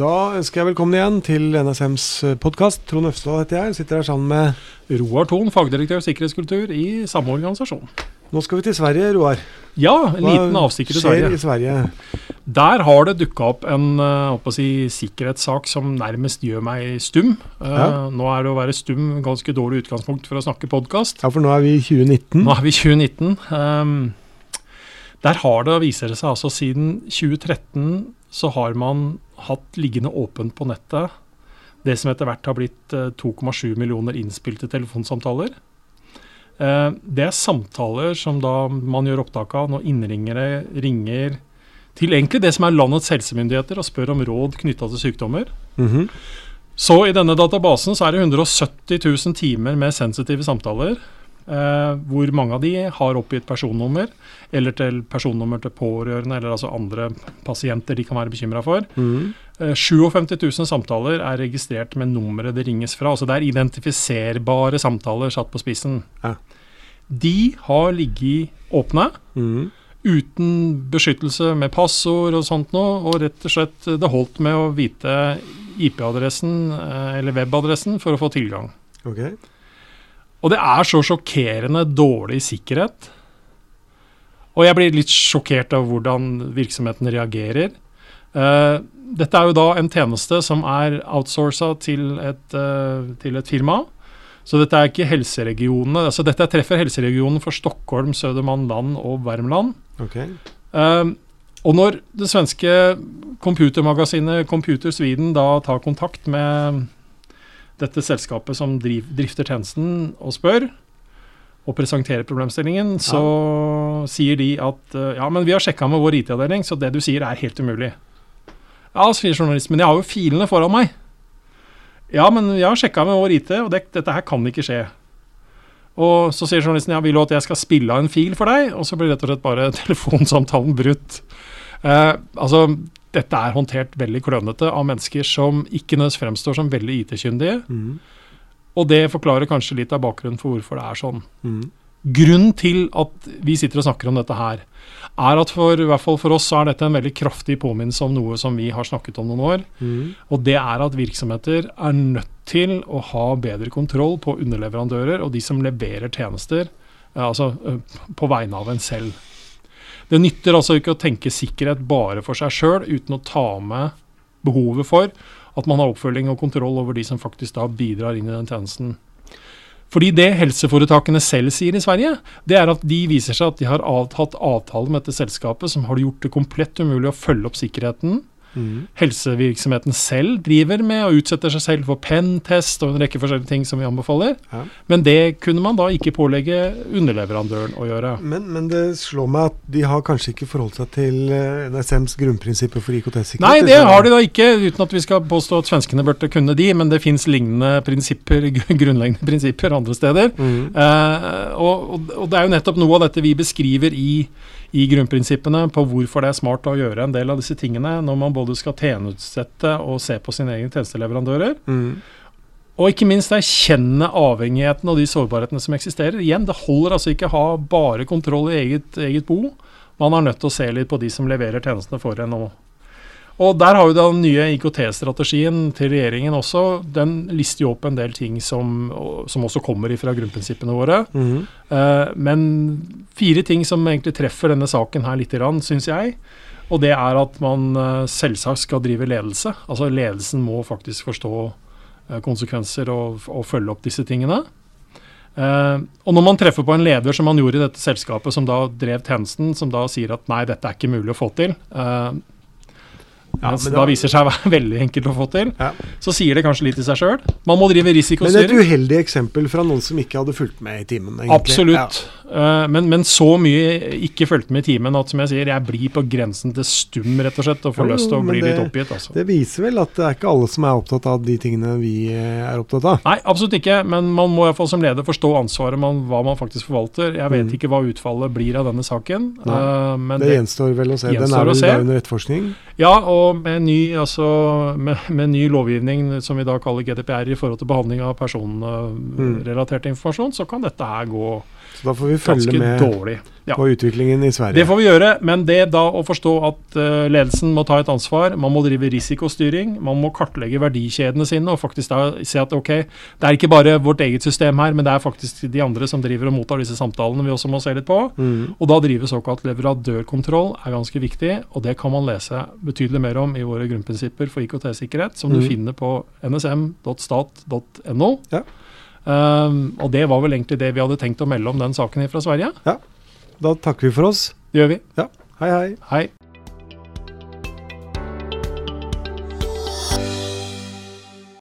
Da ønsker jeg velkommen igjen til NSMs podkast. Trond Øfstad heter jeg. Sitter her sammen med Roar Thon, fagdirektør sikkerhetskultur i samme organisasjon. Nå skal vi til Sverige, Roar. Ja, en liten avstikker til Sverige. I Sverige? Der har det dukka opp en uh, si, sikkerhetssak som nærmest gjør meg stum. Uh, ja. Nå er det å være stum ganske dårlig utgangspunkt for å snakke podkast. Ja, for nå er vi i 2019. Nå er vi i 2019. Um, der har det, viser det seg altså siden 2013 så har man hatt liggende åpent på nettet det som etter hvert har blitt 2,7 eh, millioner innspilte telefonsamtaler. Eh, det er samtaler som da man gjør opptak av når innringere ringer til egentlig det som er landets helsemyndigheter og spør om råd knytta til sykdommer. Mm -hmm. Så i denne databasen så er det 170 000 timer med sensitive samtaler. Eh, hvor mange av de har oppgitt personnummer, eller til personnummer til pårørende, eller altså andre pasienter de kan være bekymra for. Mm. Eh, 57 000 samtaler er registrert med nummeret det ringes fra. altså Det er identifiserbare samtaler satt på spissen. Ja. De har ligget åpne. Mm. Uten beskyttelse med passord og sånt noe, og rett og slett det holdt med å vite IP-adressen eh, eller webadressen for å få tilgang. Okay. Og det er så sjokkerende dårlig sikkerhet. Og jeg blir litt sjokkert av hvordan virksomheten reagerer. Uh, dette er jo da en tjeneste som er outsourca til, uh, til, et firma. Så dette er ikke helseregionene. altså Dette treffer helseregionen for Stockholm, Södermanland og Värmland. Okay. Uh, og når det svenske computermagasinet Computer Sweden da tar kontakt med dette selskapet som driv, drifter tjenesten, og spør og presenterer problemstillingen, så ja. sier de at uh, ja, men vi har sjekka med vår IT-avdeling, så det du sier er helt umulig. Ja, sier journalisten, men jeg har jo filene foran meg. Ja, men jeg har sjekka med vår IT, og det, dette her kan ikke skje. Og så sier journalisten ja, vil du at jeg skal spille av en fil for deg? Og så blir rett og slett bare telefonsamtalen brutt. Eh, altså, dette er håndtert veldig klønete av mennesker som ikke nødvendigvis fremstår som veldig IT-kyndige. Mm. Og det forklarer kanskje litt av bakgrunnen for hvorfor det er sånn. Mm. Grunnen til at vi sitter og snakker om dette her, er at for, i hvert fall for oss så er dette en veldig kraftig påminnelse om noe som vi har snakket om noen år. Mm. Og det er at virksomheter er nødt til å ha bedre kontroll på underleverandører og de som leverer tjenester, eh, altså eh, på vegne av en selv. Det nytter altså ikke å tenke sikkerhet bare for seg sjøl, uten å ta med behovet for at man har oppfølging og kontroll over de som faktisk da bidrar inn i den tjenesten. Fordi det helseforetakene selv sier i Sverige, det er at de viser seg at de har hatt avtale med dette selskapet som har gjort det komplett umulig å følge opp sikkerheten Mm. Helsevirksomheten selv driver med og utsetter seg selv for pen, test og en rekke forskjellige ting som vi anbefaler. Ja. Men det kunne man da ikke pålegge underleverandøren å gjøre. Men, men, det slår meg at de har kanskje ikke forholdt seg til eh, NSMs grunnprinsipper for IKT-sikkerhet? Nei, det har de da ikke, uten at vi skal påstå at svenskene burde kunne de. Men det fins lignende prinsipper, grunnleggende prinsipper andre steder. Mm. Eh, og, og, det er jo nettopp noe av dette vi beskriver i i grunnprinsippene på hvorfor det er smart å gjøre en del av disse tingene når man både skal tjenestesette og se på sine egne tjenesteleverandører. Mm. Og ikke minst erkjenne avhengigheten og de sårbarhetene som eksisterer. Igjen, det holder altså ikke å ha bare kontroll i eget, eget bo. Man er nødt til å se litt på de som leverer tjenestene for en òg. Og der har jo den nye IKT-strategien til regjeringen også. Den lister jo opp en del ting som, som også kommer fra grunnprinsippene våre. Mm -hmm. uh, men fire ting som egentlig treffer denne saken her litt, syns jeg. Og det er at man uh, selvsagt skal drive ledelse. Altså ledelsen må faktisk forstå uh, konsekvenser og, og, følge opp disse tingene. Uh, og når man treffer på en leder som man gjorde i dette selskapet, som da drev tjenesten, som da sier at nei, dette er ikke mulig å få til, uh, ja, mens det da viser seg å være veldig enkelt å få til. Ja. Så sier det kanskje litt i seg sjøl. Man må drive risikostyring. Men et uheldig eksempel fra noen som ikke hadde fulgt med i timen? Egentlig. Absolutt. Ja. Uh, men, men, så mye ikke fulgte med i timen at som jeg sier, jeg blir på grensen til stum rett og slett, og får jo, lyst til å bli det, litt oppgitt. Altså. Det viser vel at det er ikke alle som er opptatt av de tingene vi eh, er opptatt av? Nei, absolutt ikke. Men man må iallfall som leder forstå ansvaret man, hva man faktisk forvalter. Jeg vet mm. ikke hva utfallet blir av denne saken. Uh, det, det, gjenstår vel å se. Den er vel under etterforskning? Ja, og med ny, altså, med, med ny, lovgivning som vi da kaller GDPR i forhold til behandling av personrelatert informasjon, så kan dette her gå Så da får vi følge med dårlig. Ja. på utviklingen i Sverige. Det får vi gjøre, men det da å forstå at uh, ledelsen må ta et ansvar, man må drive risikostyring, man må kartlegge verdikjedene sine og faktisk da se at ok, det er ikke bare vårt eget system her, men det er faktisk de andre som driver og mottar disse samtalene vi også må se litt på. Mm. Og da drive såkalt leverandørkontroll er ganske viktig, og det kan man lese betydelig mer om i våre grunnprinsipper for IKT-sikkerhet, som du Mhm. finner på nsm.stat.no. Ja. Um, og det var vel egentlig det vi hadde tenkt å melde om den saken fra Sverige. Da takker vi for oss. Det gjør vi. Hei, hei. Hei.